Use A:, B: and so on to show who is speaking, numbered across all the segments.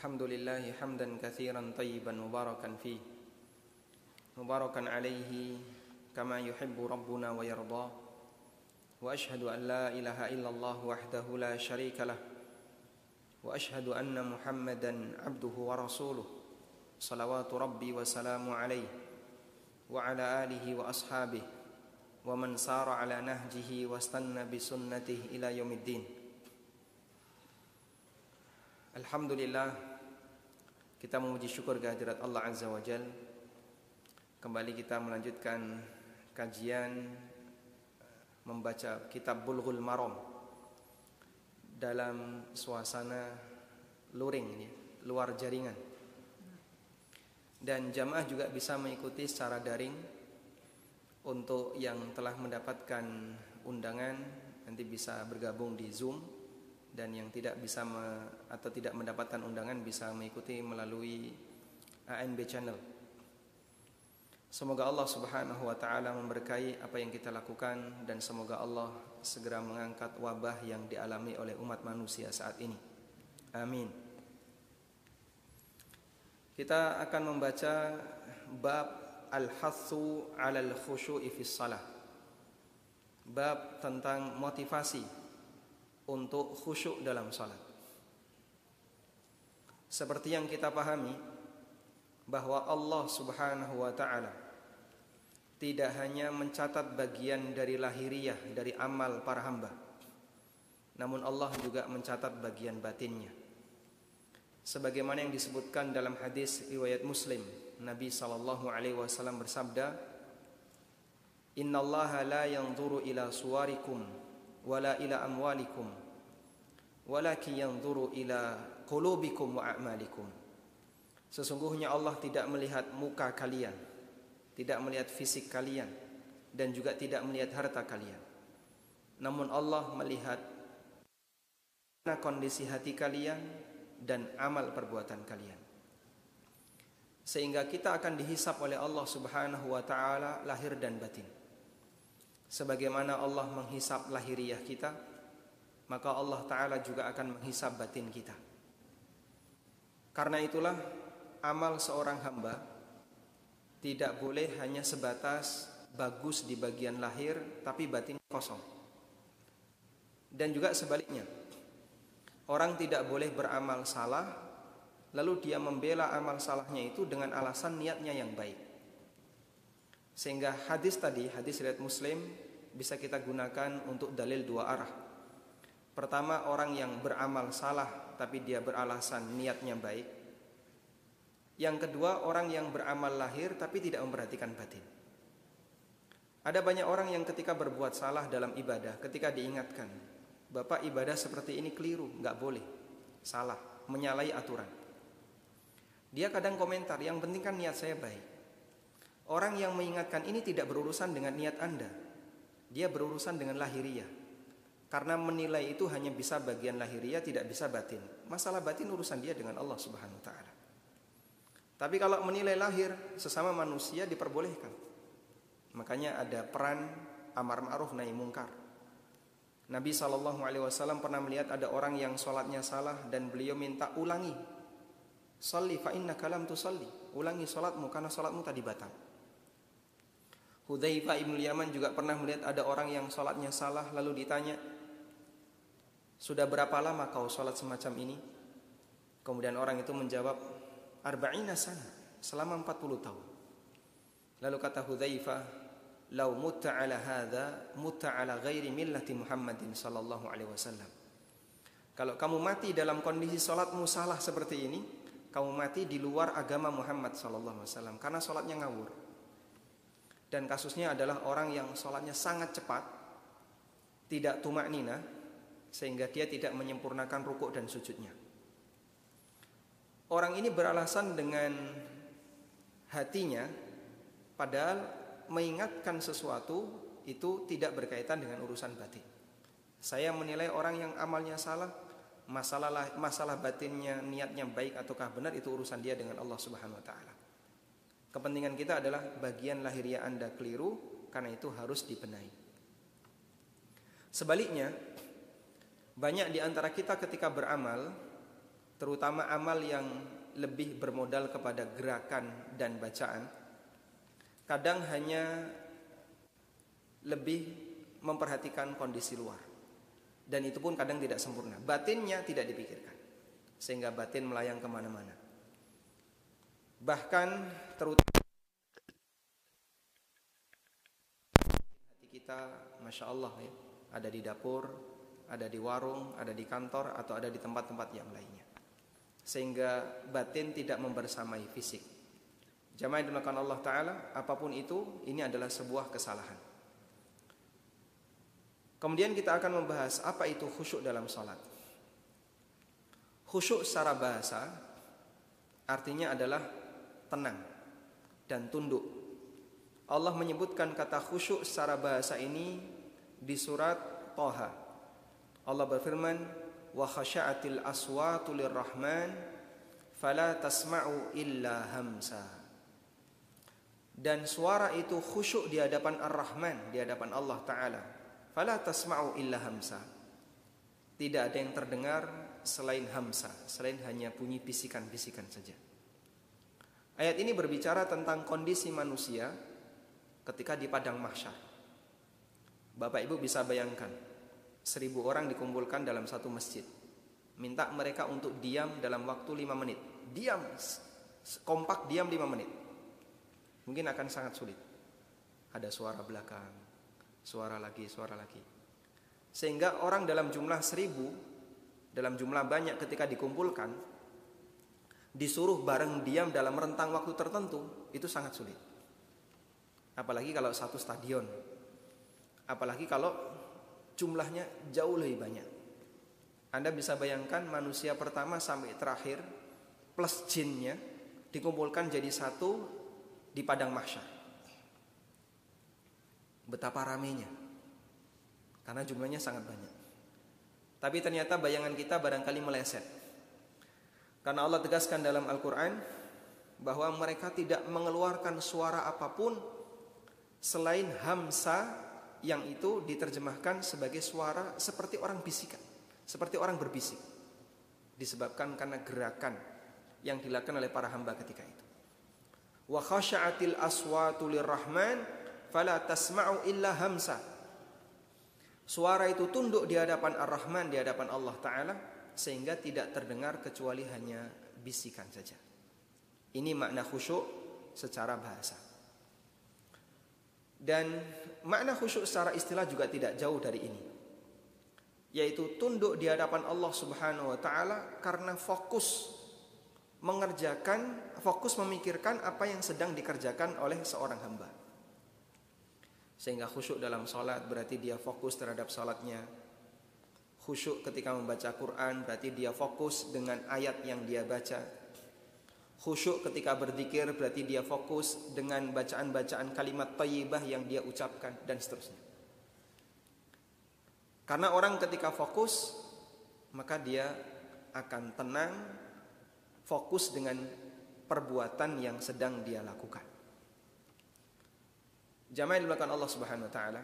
A: الحمد لله حمدا كثيرا طيبا مباركا فيه. مباركا عليه كما يحب ربنا ويرضى وأشهد أن لا إله إلا الله وحده لا شريك له. وأشهد أن محمدا عبده ورسوله. صلوات ربي وسلام عليه. وعلى آله وأصحابه. ومن سار على نهجه واستنى بسنته إلى يوم الدين. Alhamdulillah kita memuji syukur kehadirat Allah Azza wa Jal. Kembali kita melanjutkan kajian membaca kitab Bulghul Maram. Dalam suasana luring luar jaringan. Dan jamaah juga bisa mengikuti secara daring untuk yang telah mendapatkan undangan nanti bisa bergabung di Zoom dan yang tidak bisa me, atau tidak mendapatkan undangan bisa mengikuti melalui ANB channel. Semoga Allah Subhanahu wa taala memberkahi apa yang kita lakukan dan semoga Allah segera mengangkat wabah yang dialami oleh umat manusia saat ini. Amin. Kita akan membaca bab al-hathu 'alal khusyu'i fis salah. Bab tentang motivasi untuk khusyuk dalam salat. Seperti yang kita pahami bahwa Allah Subhanahu wa taala tidak hanya mencatat bagian dari lahiriah dari amal para hamba. Namun Allah juga mencatat bagian batinnya. Sebagaimana yang disebutkan dalam hadis riwayat Muslim, Nabi sallallahu alaihi wasallam bersabda, "Innallaha la yanzuru ila suwarikum ila amwalikum walakin yanzuru ila qulubikum wa a'malikum. Sesungguhnya Allah tidak melihat muka kalian tidak melihat fisik kalian dan juga tidak melihat harta kalian. Namun Allah melihat kondisi hati kalian dan amal perbuatan kalian. Sehingga kita akan dihisap oleh Allah Subhanahu wa taala lahir dan batin Sebagaimana Allah menghisap lahiriah kita, maka Allah Ta'ala juga akan menghisap batin kita. Karena itulah amal seorang hamba tidak boleh hanya sebatas bagus di bagian lahir tapi batin kosong. Dan juga sebaliknya, orang tidak boleh beramal salah lalu dia membela amal salahnya itu dengan alasan niatnya yang baik. Sehingga hadis tadi, hadis riwayat Muslim bisa kita gunakan untuk dalil dua arah. Pertama, orang yang beramal salah tapi dia beralasan niatnya baik. Yang kedua, orang yang beramal lahir tapi tidak memperhatikan batin. Ada banyak orang yang ketika berbuat salah dalam ibadah, ketika diingatkan, Bapak ibadah seperti ini keliru, nggak boleh, salah, menyalahi aturan. Dia kadang komentar, yang penting kan niat saya baik. Orang yang mengingatkan ini tidak berurusan dengan niat Anda. Dia berurusan dengan lahiriah. Karena menilai itu hanya bisa bagian lahiriah, tidak bisa batin. Masalah batin urusan dia dengan Allah Subhanahu wa taala. Tapi kalau menilai lahir sesama manusia diperbolehkan. Makanya ada peran amar ma'ruf nahi mungkar. Nabi Shallallahu Alaihi Wasallam pernah melihat ada orang yang sholatnya salah dan beliau minta ulangi. Salli fa inna kalam tu salli. Ulangi sholatmu karena sholatmu tadi batal. Hudzaifah ibn Yaman juga pernah melihat ada orang yang sholatnya salah lalu ditanya, sudah berapa lama kau sholat semacam ini? Kemudian orang itu menjawab, arba'ina sana, selama 40 tahun. Lalu kata Hudzaifah, lau mutta ala hadha, mutta ala ghairi millati Muhammadin sallallahu alaihi wasallam. Kalau kamu mati dalam kondisi sholatmu salah seperti ini, kamu mati di luar agama Muhammad sallallahu alaihi wasallam karena sholatnya ngawur. Dan kasusnya adalah orang yang sholatnya sangat cepat, tidak tumak nina, sehingga dia tidak menyempurnakan rukuk dan sujudnya. Orang ini beralasan dengan hatinya, padahal mengingatkan sesuatu itu tidak berkaitan dengan urusan batin. Saya menilai orang yang amalnya salah, masalah masalah batinnya niatnya baik ataukah benar itu urusan dia dengan Allah Subhanahu wa taala. Kepentingan kita adalah bagian lahiriah Anda keliru, karena itu harus dibenahi. Sebaliknya, banyak di antara kita ketika beramal, terutama amal yang lebih bermodal kepada gerakan dan bacaan, kadang hanya lebih memperhatikan kondisi luar. Dan itu pun kadang tidak sempurna. Batinnya tidak dipikirkan. Sehingga batin melayang ke mana-mana. Bahkan terutama hati kita, Masya Allah ya, ada di dapur, ada di warung, ada di kantor, atau ada di tempat-tempat yang lainnya sehingga batin tidak membersamai fisik. Jamaah dimakan Allah Ta'ala, apa pun itu, ini adalah sebuah kesalahan. Kemudian kita akan membahas apa itu khusyuk dalam sholat. Khusyuk secara bahasa artinya adalah tenang dan tunduk. Allah menyebutkan kata khusyuk secara bahasa ini di surat Toha. Allah berfirman, wa khasha'atil aswatu lirrahman fala tasma'u illa hamsa dan suara itu khusyuk di hadapan Ar-Rahman di hadapan Allah taala fala tasma'u illa hamsa tidak ada yang terdengar selain hamsa selain hanya bunyi bisikan-bisikan saja ayat ini berbicara tentang kondisi manusia ketika di padang mahsyar Bapak Ibu bisa bayangkan seribu orang dikumpulkan dalam satu masjid. Minta mereka untuk diam dalam waktu lima menit. Diam, kompak diam lima menit. Mungkin akan sangat sulit. Ada suara belakang, suara lagi, suara lagi. Sehingga orang dalam jumlah seribu, dalam jumlah banyak ketika dikumpulkan, disuruh bareng diam dalam rentang waktu tertentu, itu sangat sulit. Apalagi kalau satu stadion. Apalagi kalau jumlahnya jauh lebih banyak. Anda bisa bayangkan manusia pertama sampai terakhir plus jinnya dikumpulkan jadi satu di padang mahsyar. Betapa ramenya. Karena jumlahnya sangat banyak. Tapi ternyata bayangan kita barangkali meleset. Karena Allah tegaskan dalam Al-Qur'an bahwa mereka tidak mengeluarkan suara apa pun selain hamsa yang itu diterjemahkan sebagai suara seperti orang bisikan, seperti orang berbisik. Disebabkan karena gerakan yang dilakukan oleh para hamba ketika itu. Wa khasya'atil aswatu lirrahman fala tasma'u illa hamsa. Suara itu tunduk di hadapan Ar-Rahman, di hadapan Allah Ta'ala Sehingga tidak terdengar kecuali hanya bisikan saja Ini makna khusyuk secara bahasa dan makna khusyuk secara istilah juga tidak jauh dari ini. Yaitu tunduk di hadapan Allah Subhanahu wa taala karena fokus mengerjakan, fokus memikirkan apa yang sedang dikerjakan oleh seorang hamba. Sehingga khusyuk dalam sholat berarti dia fokus terhadap sholatnya. Khusyuk ketika membaca Quran berarti dia fokus dengan ayat yang dia baca. Khusyuk ketika berzikir berarti dia fokus dengan bacaan-bacaan kalimat thayyibah yang dia ucapkan dan seterusnya. Karena orang ketika fokus maka dia akan tenang fokus dengan perbuatan yang sedang dia lakukan. Jamaah belakang Allah Subhanahu wa taala.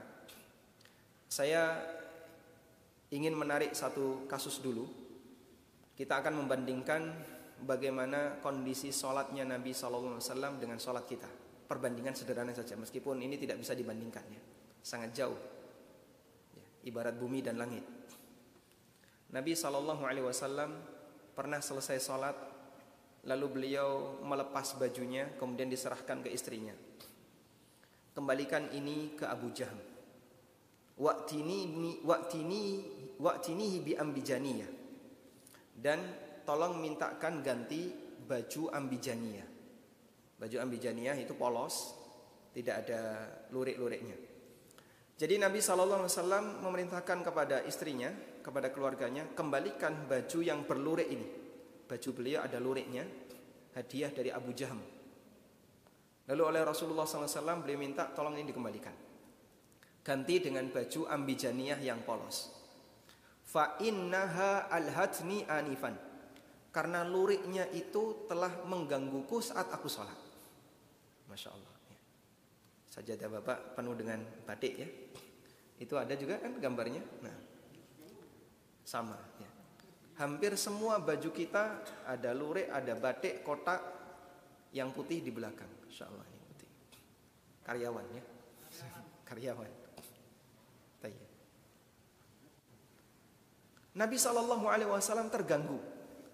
A: Saya ingin menarik satu kasus dulu. Kita akan membandingkan bagaimana kondisi sholatnya Nabi SAW dengan sholat kita. Perbandingan sederhana saja, meskipun ini tidak bisa dibandingkan ya, sangat jauh. Ya, ibarat bumi dan langit. Nabi SAW pernah selesai sholat, lalu beliau melepas bajunya, kemudian diserahkan ke istrinya. Kembalikan ini ke Abu Jaham. Waktini waktini waktini bi ambijaniyah. Dan tolong mintakan ganti baju ambijania. Baju ambijania itu polos, tidak ada lurik-luriknya. Jadi Nabi Shallallahu Alaihi Wasallam memerintahkan kepada istrinya, kepada keluarganya, kembalikan baju yang berlurik ini. Baju beliau ada luriknya, hadiah dari Abu Jaham. Lalu oleh Rasulullah SAW beliau minta tolong ini dikembalikan. Ganti dengan baju ambijaniah yang polos. Fa innaha alhatni anifan karena luriknya itu telah menggangguku saat aku sholat. Masya Allah. Ya. Sajadah bapak penuh dengan batik ya. Itu ada juga kan gambarnya. Nah, sama ya. Hampir semua baju kita ada lurik, ada batik, kotak yang putih di belakang. Insya Allah ini putih. Karyawan ya. Karyawan. Nabi Shallallahu Alaihi Wasallam terganggu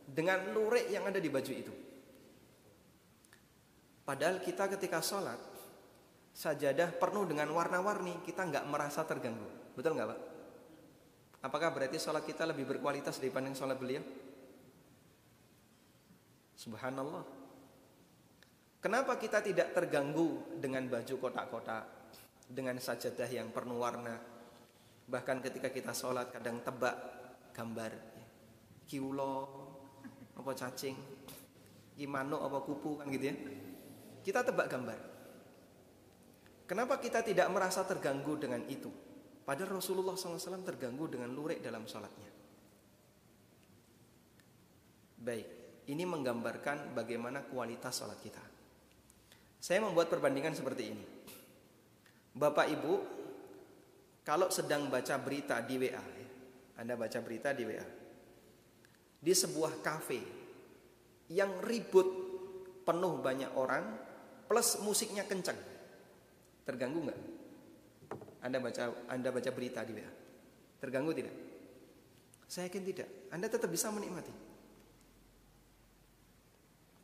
A: dengan lurik yang ada di baju itu. Padahal kita ketika sholat sajadah penuh dengan warna-warni kita nggak merasa terganggu, betul nggak pak? Apakah berarti sholat kita lebih berkualitas dibanding sholat beliau? Subhanallah. Kenapa kita tidak terganggu dengan baju kotak-kotak, dengan sajadah yang penuh warna? Bahkan ketika kita sholat kadang tebak gambar kiulo, apa cacing, gimana apa kupu kan gitu ya. Kita tebak gambar. Kenapa kita tidak merasa terganggu dengan itu? Padahal Rasulullah SAW terganggu dengan lurik dalam sholatnya. Baik, ini menggambarkan bagaimana kualitas sholat kita. Saya membuat perbandingan seperti ini. Bapak Ibu, kalau sedang baca berita di WA, ya, Anda baca berita di WA, di sebuah kafe yang ribut penuh banyak orang, plus musiknya kencang, terganggu nggak? Anda baca Anda baca berita di WA. Terganggu tidak? Saya yakin tidak. Anda tetap bisa menikmati.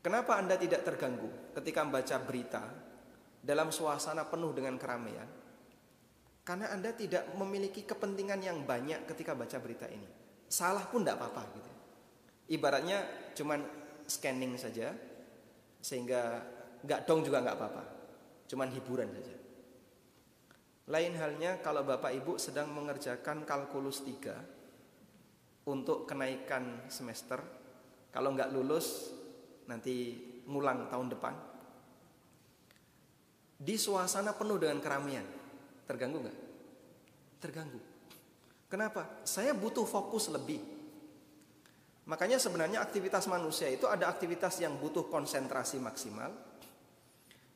A: Kenapa Anda tidak terganggu ketika membaca berita dalam suasana penuh dengan keramaian? Karena Anda tidak memiliki kepentingan yang banyak ketika baca berita ini. Salah pun tidak apa-apa gitu. Ibaratnya cuman scanning saja sehingga nggak dong juga nggak apa-apa. Cuman hiburan saja. Lain halnya kalau Bapak Ibu sedang mengerjakan kalkulus 3 untuk kenaikan semester. Kalau nggak lulus nanti ngulang tahun depan. Di suasana penuh dengan keramaian. Terganggu nggak? Terganggu. Kenapa? Saya butuh fokus lebih. Makanya sebenarnya aktivitas manusia itu ada aktivitas yang butuh konsentrasi maksimal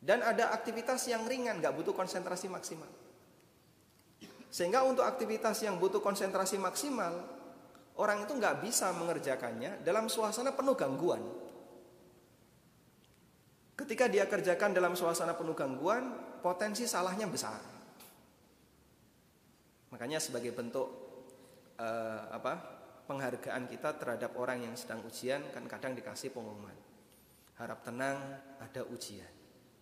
A: dan ada aktivitas yang ringan nggak butuh konsentrasi maksimal. Sehingga untuk aktivitas yang butuh konsentrasi maksimal, orang itu nggak bisa mengerjakannya dalam suasana penuh gangguan. Ketika dia kerjakan dalam suasana penuh gangguan, potensi salahnya besar. Makanya sebagai bentuk uh, apa penghargaan kita terhadap orang yang sedang ujian kan kadang dikasih pengumuman. Harap tenang, ada ujian.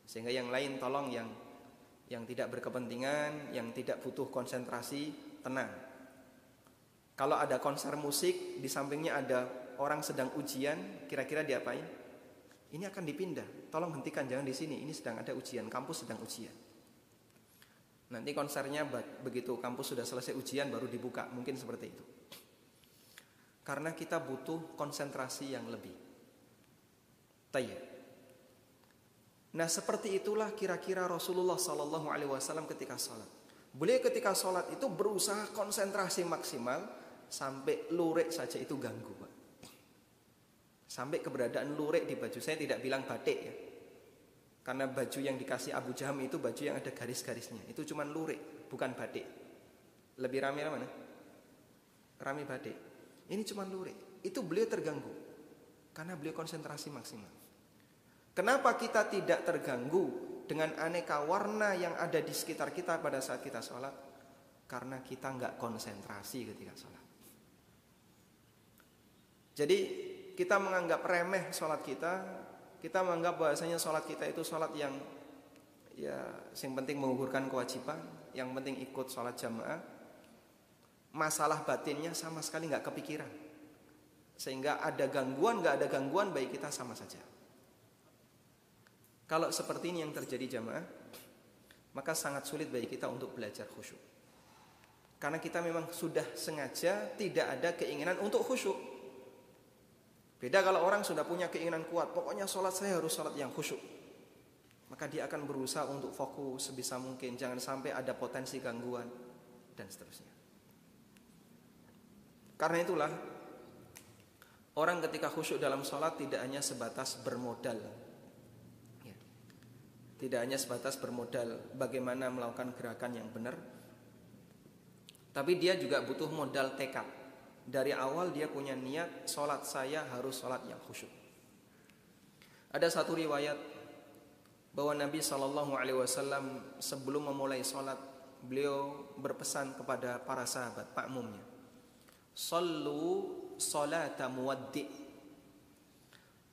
A: Sehingga yang lain tolong yang yang tidak berkepentingan, yang tidak butuh konsentrasi, tenang. Kalau ada konser musik, di sampingnya ada orang sedang ujian, kira-kira diapain? Ini akan dipindah. Tolong hentikan jangan di sini. Ini sedang ada ujian, kampus sedang ujian. Nanti konsernya begitu kampus sudah selesai ujian baru dibuka, mungkin seperti itu. Karena kita butuh konsentrasi yang lebih. Tayyib. Nah seperti itulah kira-kira Rasulullah Sallallahu Alaihi Wasallam ketika sholat. Beliau ketika sholat itu berusaha konsentrasi maksimal sampai lurik saja itu ganggu. Sampai keberadaan lurik di baju saya tidak bilang batik ya, karena baju yang dikasih Abu Jaham itu baju yang ada garis-garisnya. Itu cuma lurik, bukan batik. Lebih ramai mana? Rame batik. Ini cuma lurik. Itu beliau terganggu karena beliau konsentrasi maksimal. Kenapa kita tidak terganggu dengan aneka warna yang ada di sekitar kita pada saat kita sholat? Karena kita nggak konsentrasi ketika sholat. Jadi kita menganggap remeh sholat kita, kita menganggap bahasanya sholat kita itu sholat yang ya yang penting mengukurkan kewajiban, yang penting ikut sholat jamaah. Masalah batinnya sama sekali nggak kepikiran, sehingga ada gangguan nggak ada gangguan baik kita sama saja. Kalau seperti ini yang terjadi jamaah, maka sangat sulit bagi kita untuk belajar khusyuk. Karena kita memang sudah sengaja tidak ada keinginan untuk khusyuk. Beda kalau orang sudah punya keinginan kuat, pokoknya sholat saya harus sholat yang khusyuk. Maka dia akan berusaha untuk fokus sebisa mungkin, jangan sampai ada potensi gangguan dan seterusnya. Karena itulah orang ketika khusyuk dalam sholat tidak hanya sebatas bermodal tidak hanya sebatas bermodal bagaimana melakukan gerakan yang benar, tapi dia juga butuh modal tekad dari awal dia punya niat sholat saya harus sholat yang khusyuk. Ada satu riwayat bahwa Nabi Shallallahu Alaihi Wasallam sebelum memulai sholat beliau berpesan kepada para sahabat makmumnya, Sallu salata muwaddi.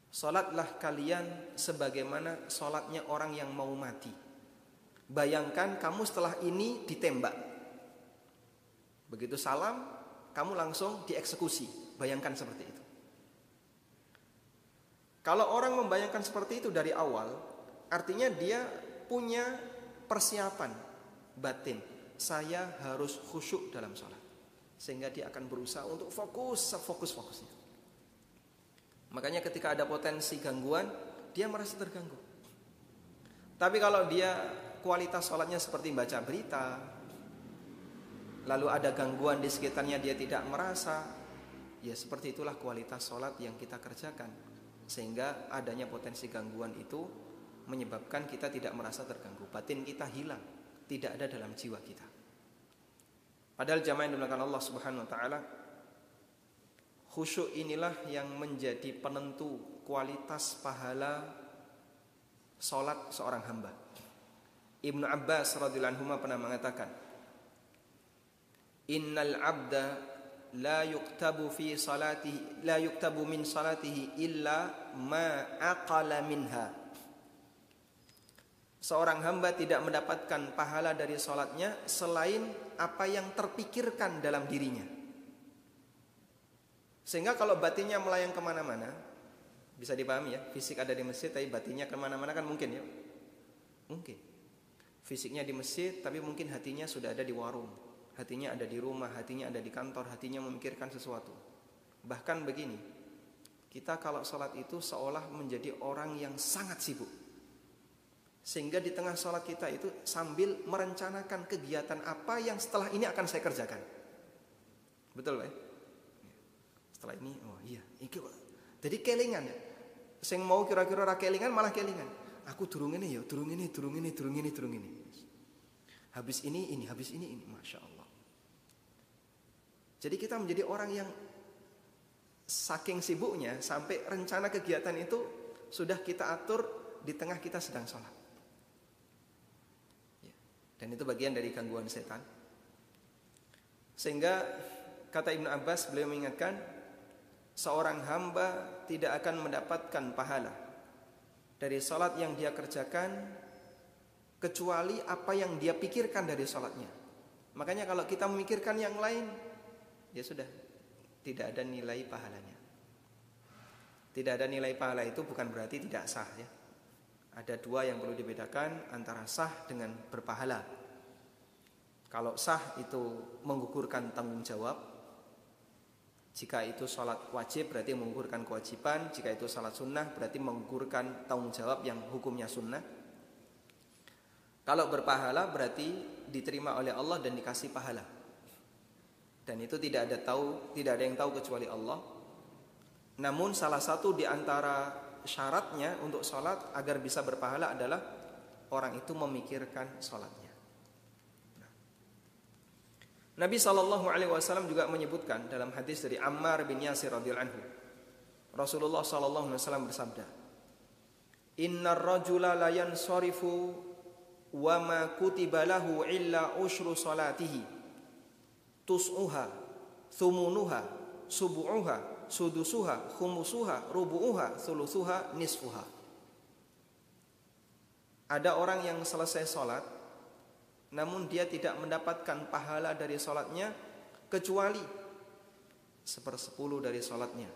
A: Salatlah kalian sebagaimana salatnya orang yang mau mati. Bayangkan kamu setelah ini ditembak. Begitu salam, kamu langsung dieksekusi. Bayangkan seperti itu. Kalau orang membayangkan seperti itu dari awal, artinya dia punya persiapan batin. Saya harus khusyuk dalam sholat. Sehingga dia akan berusaha untuk fokus, fokus-fokusnya. Makanya ketika ada potensi gangguan, dia merasa terganggu. Tapi kalau dia kualitas sholatnya seperti baca berita, lalu ada gangguan di sekitarnya dia tidak merasa, ya seperti itulah kualitas sholat yang kita kerjakan sehingga adanya potensi gangguan itu menyebabkan kita tidak merasa terganggu. Batin kita hilang, tidak ada dalam jiwa kita. Padahal jamaah yang dimulakan Allah Subhanahu wa taala khusyuk inilah yang menjadi penentu kualitas pahala salat seorang hamba. Ibnu Abbas radhiyallahu anhu pernah mengatakan, "Innal 'abda la yuktabu fi salatihi la yuktabu min salatihi illa ma aqala minha Seorang hamba tidak mendapatkan pahala dari sholatnya selain apa yang terpikirkan dalam dirinya. Sehingga kalau batinnya melayang ke mana-mana, bisa dipahami ya, fisik ada di masjid tapi batinnya ke mana-mana kan mungkin ya. Mungkin. Fisiknya di masjid tapi mungkin hatinya sudah ada di warung hatinya ada di rumah, hatinya ada di kantor, hatinya memikirkan sesuatu. Bahkan begini, kita kalau sholat itu seolah menjadi orang yang sangat sibuk. Sehingga di tengah sholat kita itu sambil merencanakan kegiatan apa yang setelah ini akan saya kerjakan. Betul Pak? Setelah ini, oh iya, ini jadi kelingan ya. Sing mau kira-kira kelingan malah kelingan. Aku durung ini ya, durung ini, durung ini, durung ini, durung ini. Habis ini, ini, habis ini, ini. Masya Allah. Jadi kita menjadi orang yang saking sibuknya sampai rencana kegiatan itu sudah kita atur di tengah kita sedang sholat. Ya. Dan itu bagian dari gangguan setan. Sehingga kata Ibnu Abbas beliau mengingatkan seorang hamba tidak akan mendapatkan pahala dari sholat yang dia kerjakan kecuali apa yang dia pikirkan dari sholatnya. Makanya kalau kita memikirkan yang lain, ya sudah tidak ada nilai pahalanya. Tidak ada nilai pahala itu bukan berarti tidak sah ya. Ada dua yang perlu dibedakan antara sah dengan berpahala. Kalau sah itu menggugurkan tanggung jawab. Jika itu sholat wajib berarti menggugurkan kewajiban. Jika itu sholat sunnah berarti menggugurkan tanggung jawab yang hukumnya sunnah. Kalau berpahala berarti diterima oleh Allah dan dikasih pahala dan itu tidak ada tahu tidak ada yang tahu kecuali Allah. Namun salah satu di antara syaratnya untuk sholat agar bisa berpahala adalah orang itu memikirkan sholatnya. Nabi Shallallahu Alaihi Wasallam juga menyebutkan dalam hadis dari Ammar bin Yasir radhiyallahu anhu, Rasulullah Shallallahu Alaihi Wasallam bersabda, Inna rajula la yansarifu wa ma kutiba lahu illa ushru salatihi tus'uha, thumunuha, subu'uha, sudusuha, khumusuha, rubu'uha, thulusuha, nisfuha. Ada orang yang selesai sholat, namun dia tidak mendapatkan pahala dari sholatnya kecuali sepersepuluh dari sholatnya,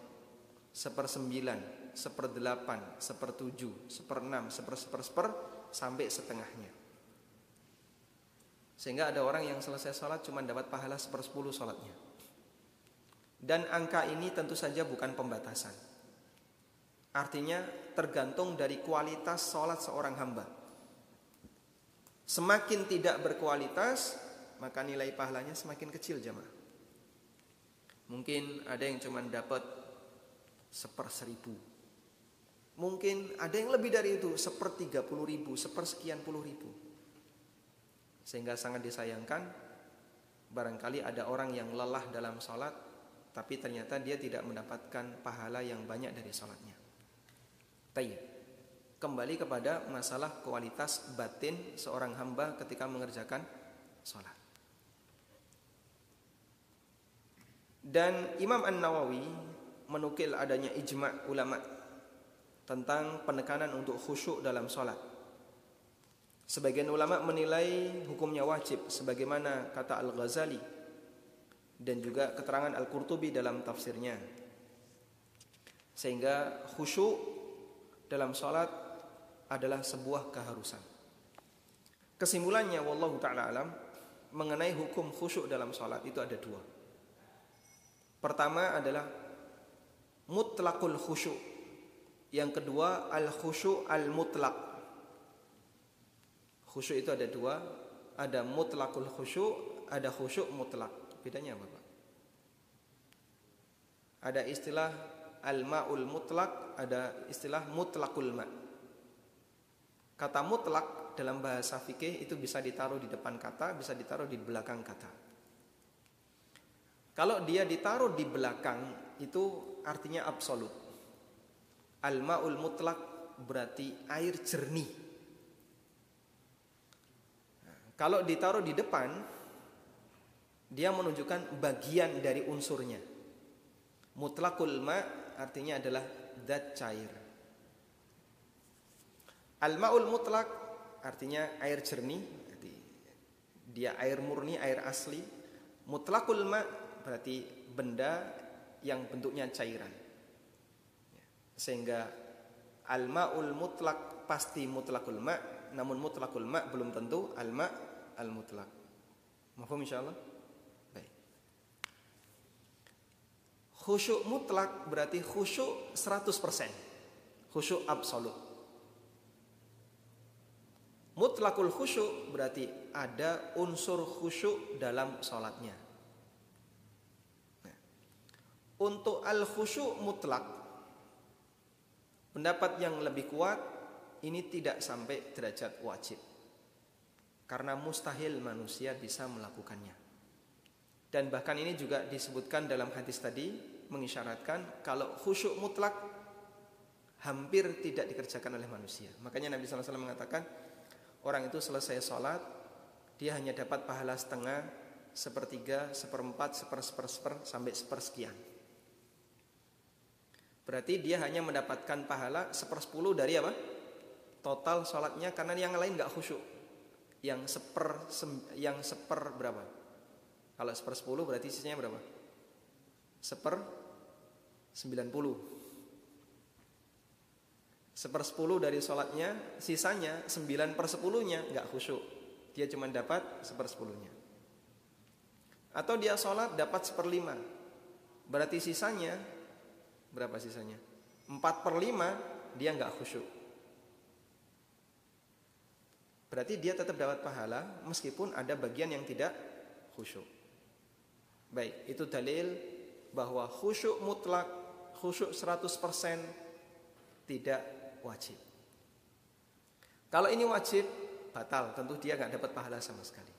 A: sepersembilan, seperdelapan, sepertujuh, seperenam, seperseper, sampai setengahnya. Sehingga ada orang yang selesai sholat cuma dapat pahala sepersepuluh sholatnya. Dan angka ini tentu saja bukan pembatasan. Artinya tergantung dari kualitas sholat seorang hamba. Semakin tidak berkualitas, maka nilai pahalanya semakin kecil jemaah. Mungkin ada yang cuma dapat seperseribu. Mungkin ada yang lebih dari itu, sepertiga puluh ribu, sepersekian puluh ribu. Sehingga sangat disayangkan barangkali ada orang yang lelah dalam sholat tapi ternyata dia tidak mendapatkan pahala yang banyak dari sholatnya. Tayyib. Kembali kepada masalah kualitas batin seorang hamba ketika mengerjakan sholat. Dan Imam An-Nawawi menukil adanya ijma' ulama tentang penekanan untuk khusyuk dalam sholat. Sebagian ulama menilai hukumnya wajib sebagaimana kata Al-Ghazali dan juga keterangan Al-Qurtubi dalam tafsirnya. Sehingga khusyuk dalam salat adalah sebuah keharusan. Kesimpulannya wallahu taala alam mengenai hukum khusyuk dalam salat itu ada dua. Pertama adalah mutlakul khusyuk. Yang kedua al khusyuk al mutlak. Khusyuk itu ada dua, ada mutlakul khusyuk, ada khusyuk mutlak. Bedanya apa Pak? Ada istilah al-ma'ul mutlak, ada istilah mutlakul ma. Kata mutlak dalam bahasa fikih itu bisa ditaruh di depan kata, bisa ditaruh di belakang kata. Kalau dia ditaruh di belakang itu artinya absolut. Al-ma'ul mutlak berarti air jernih. Kalau ditaruh di depan dia menunjukkan bagian dari unsurnya. Mutlakul ma artinya adalah zat cair. Al-ma'ul mutlak artinya air jernih, dia air murni, air asli. Mutlakul ma berarti benda yang bentuknya cairan. Sehingga al-ma'ul mutlak pasti mutlakul ma, namun mutlakul ma belum tentu al-ma al-mutlak. Mahfum insyaallah? Khusyuk mutlak berarti khusyuk 100%. Khusyuk absolut. Mutlakul khusyuk berarti ada unsur khusyuk dalam sholatnya. Nah, untuk al khusyuk mutlak, pendapat yang lebih kuat ini tidak sampai derajat wajib. Karena mustahil manusia bisa melakukannya. Dan bahkan ini juga disebutkan dalam hadis tadi mengisyaratkan kalau khusyuk mutlak hampir tidak dikerjakan oleh manusia. Makanya Nabi SAW mengatakan orang itu selesai sholat dia hanya dapat pahala setengah, sepertiga, seperempat, seper, seper, seper sampai sepersekian. Berarti dia hanya mendapatkan pahala sepersepuluh dari apa? Total sholatnya karena yang lain nggak khusyuk. Yang seper yang seper berapa? Kalau seper 10 berarti sisanya berapa? Seper 90 Seper 10 dari sholatnya Sisanya 9 per 10 nya nggak khusyuk Dia cuma dapat seper 10 nya Atau dia sholat dapat seper 5 Berarti sisanya Berapa sisanya? 4 per 5 Dia nggak khusyuk Berarti dia tetap dapat pahala Meskipun ada bagian yang tidak khusyuk Baik, itu dalil bahwa khusyuk mutlak, khusyuk 100% tidak wajib. Kalau ini wajib, batal. Tentu dia nggak dapat pahala sama sekali.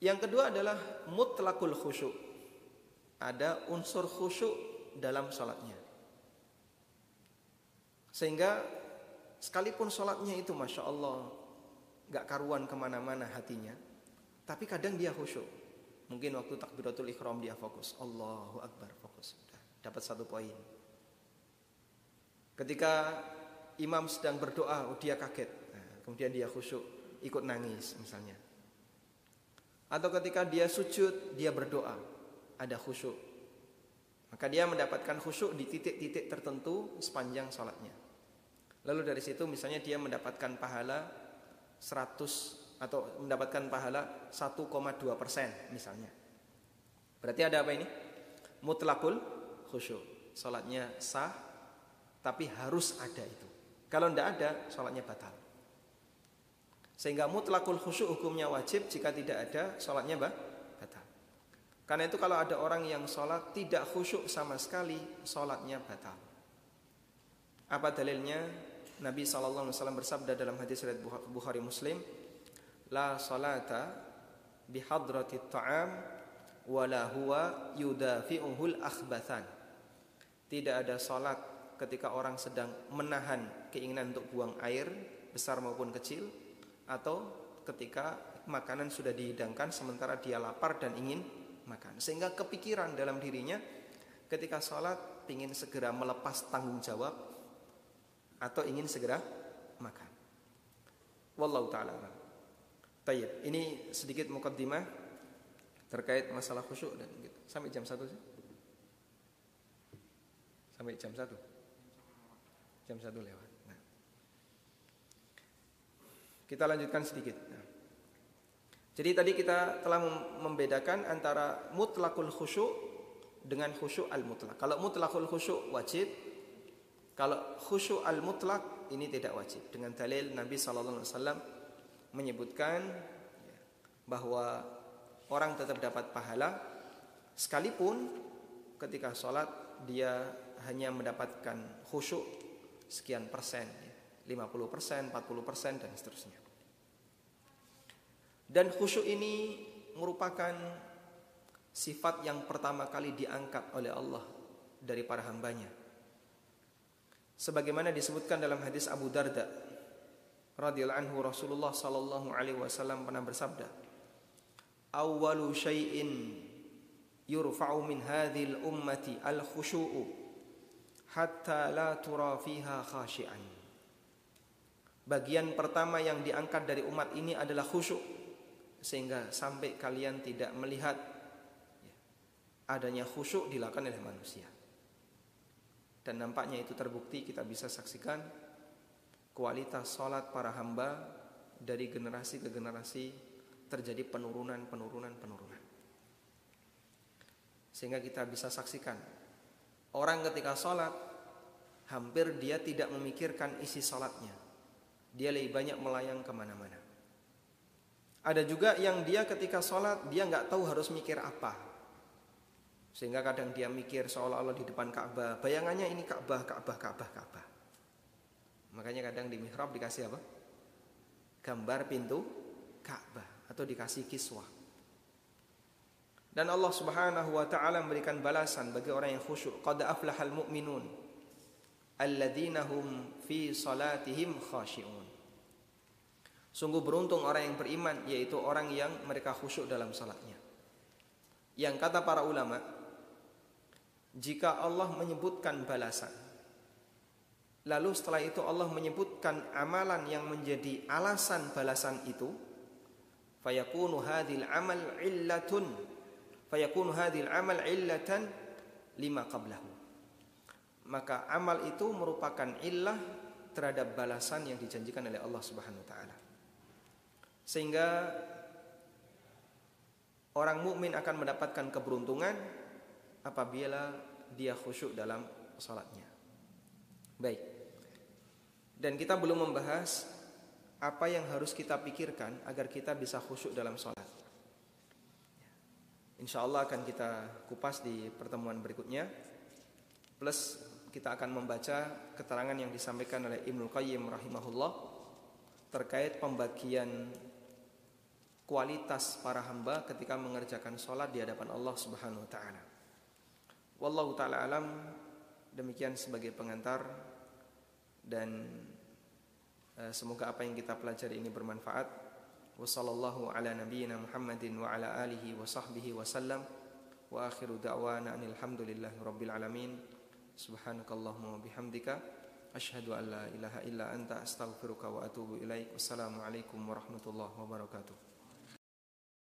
A: Yang kedua adalah mutlakul khusyuk. Ada unsur khusyuk dalam sholatnya. Sehingga sekalipun sholatnya itu Masya Allah nggak karuan ke mana-mana hatinya. Tapi kadang dia khusyuk. Mungkin waktu takbiratul ikhram dia fokus. Allahu Akbar fokus. Dapat satu poin. Ketika imam sedang berdoa, oh dia kaget. Nah, kemudian dia khusyuk, ikut nangis misalnya. Atau ketika dia sujud, dia berdoa, ada khusyuk. Maka dia mendapatkan khusyuk di titik-titik tertentu sepanjang sholatnya. Lalu dari situ misalnya dia mendapatkan pahala 100 atau mendapatkan pahala 1,2 persen misalnya. Berarti ada apa ini? Mutlakul khusyuk. Salatnya sah, tapi harus ada itu. Kalau tidak ada, salatnya batal. Sehingga mutlakul khusyuk hukumnya wajib, jika tidak ada, salatnya batal. Karena itu kalau ada orang yang sholat tidak khusyuk sama sekali, sholatnya batal. Apa dalilnya? Nabi SAW bersabda dalam hadis riwayat Bukhari Muslim, la salata bihadrati ta'am wala huwa yudafi'uhul akhbathan. Tidak ada salat ketika orang sedang menahan keinginan untuk buang air besar maupun kecil atau ketika makanan sudah dihidangkan sementara dia lapar dan ingin makan. Sehingga kepikiran dalam dirinya ketika sholat ingin segera melepas tanggung jawab atau ingin segera makan. Wallahu taala. Tayyib, ini sedikit mukaddimah terkait masalah khusyuk dan gitu. Sampai jam 1 sih? Sampai jam 1. Jam 1 lewat. Nah. Kita lanjutkan sedikit. Nah. Jadi tadi kita telah membedakan antara mutlakul khusyuk dengan khusyuk al-mutlak. Kalau mutlakul khusyuk wajib, kalau khusyuk al-mutlak ini tidak wajib. Dengan dalil Nabi wasallam menyebutkan bahwa orang tetap dapat pahala sekalipun ketika sholat dia hanya mendapatkan khusyuk sekian persen, 50 persen, 40 persen dan seterusnya. Dan khusyuk ini merupakan sifat yang pertama kali diangkat oleh Allah dari para hambanya. Sebagaimana disebutkan dalam hadis Abu Darda radhiyallahu anhu Rasulullah sallallahu alaihi wasallam pernah bersabda, "Awwalu syai'in yurfa'u min hadhil ummati al-khushu'u hatta la tura fiha khashi'an." Bagian pertama yang diangkat dari umat ini adalah khusyuk sehingga sampai kalian tidak melihat ya, adanya khusyuk dilakukan oleh manusia. Dan nampaknya itu terbukti kita bisa saksikan kualitas sholat para hamba dari generasi ke generasi terjadi penurunan, penurunan, penurunan. Sehingga kita bisa saksikan orang ketika sholat hampir dia tidak memikirkan isi sholatnya. Dia lebih banyak melayang ke mana-mana. Ada juga yang dia ketika sholat dia nggak tahu harus mikir apa. Sehingga kadang dia mikir seolah-olah di depan Ka'bah. Bayangannya ini Ka'bah, Ka'bah, Ka'bah, Ka'bah. Makanya kadang di mihrab dikasih apa? Gambar pintu Ka'bah atau dikasih kiswah. Dan Allah Subhanahu wa taala memberikan balasan bagi orang yang khusyuk. Qad aflahal mu'minun alladzina hum fi salatihim khashi'un. Sungguh beruntung orang yang beriman yaitu orang yang mereka khusyuk dalam salatnya. Yang kata para ulama, jika Allah menyebutkan balasan, lalu setelah itu Allah menyebutkan amalan yang menjadi alasan balasan itu, fayakunu hadil amal illatun, fayakunu hadil amal illatan lima qablahu. Maka amal itu merupakan illah terhadap balasan yang dijanjikan oleh Allah Subhanahu wa taala. Sehingga orang mukmin akan mendapatkan keberuntungan apabila dia khusyuk dalam salatnya. Baik. Dan kita belum membahas apa yang harus kita pikirkan agar kita bisa khusyuk dalam salat. Insya Allah akan kita kupas di pertemuan berikutnya. Plus kita akan membaca keterangan yang disampaikan oleh Ibnu Qayyim rahimahullah terkait pembagian kualitas para hamba ketika mengerjakan sholat di hadapan Allah Subhanahu wa taala. Wallahu taala alam demikian sebagai pengantar dan uh, semoga apa yang kita pelajari ini bermanfaat. Wassallallahu ala nabiyyina Muhammadin wa ala alihi wa sahbihi wa sallam wa akhiru da'wana alhamdulillahi rabbil alamin. Subhanakallahumma bihamdika asyhadu an la ilaha illa anta astaghfiruka wa atubu ilaik. Wassalamu alaikum warahmatullahi wabarakatuh.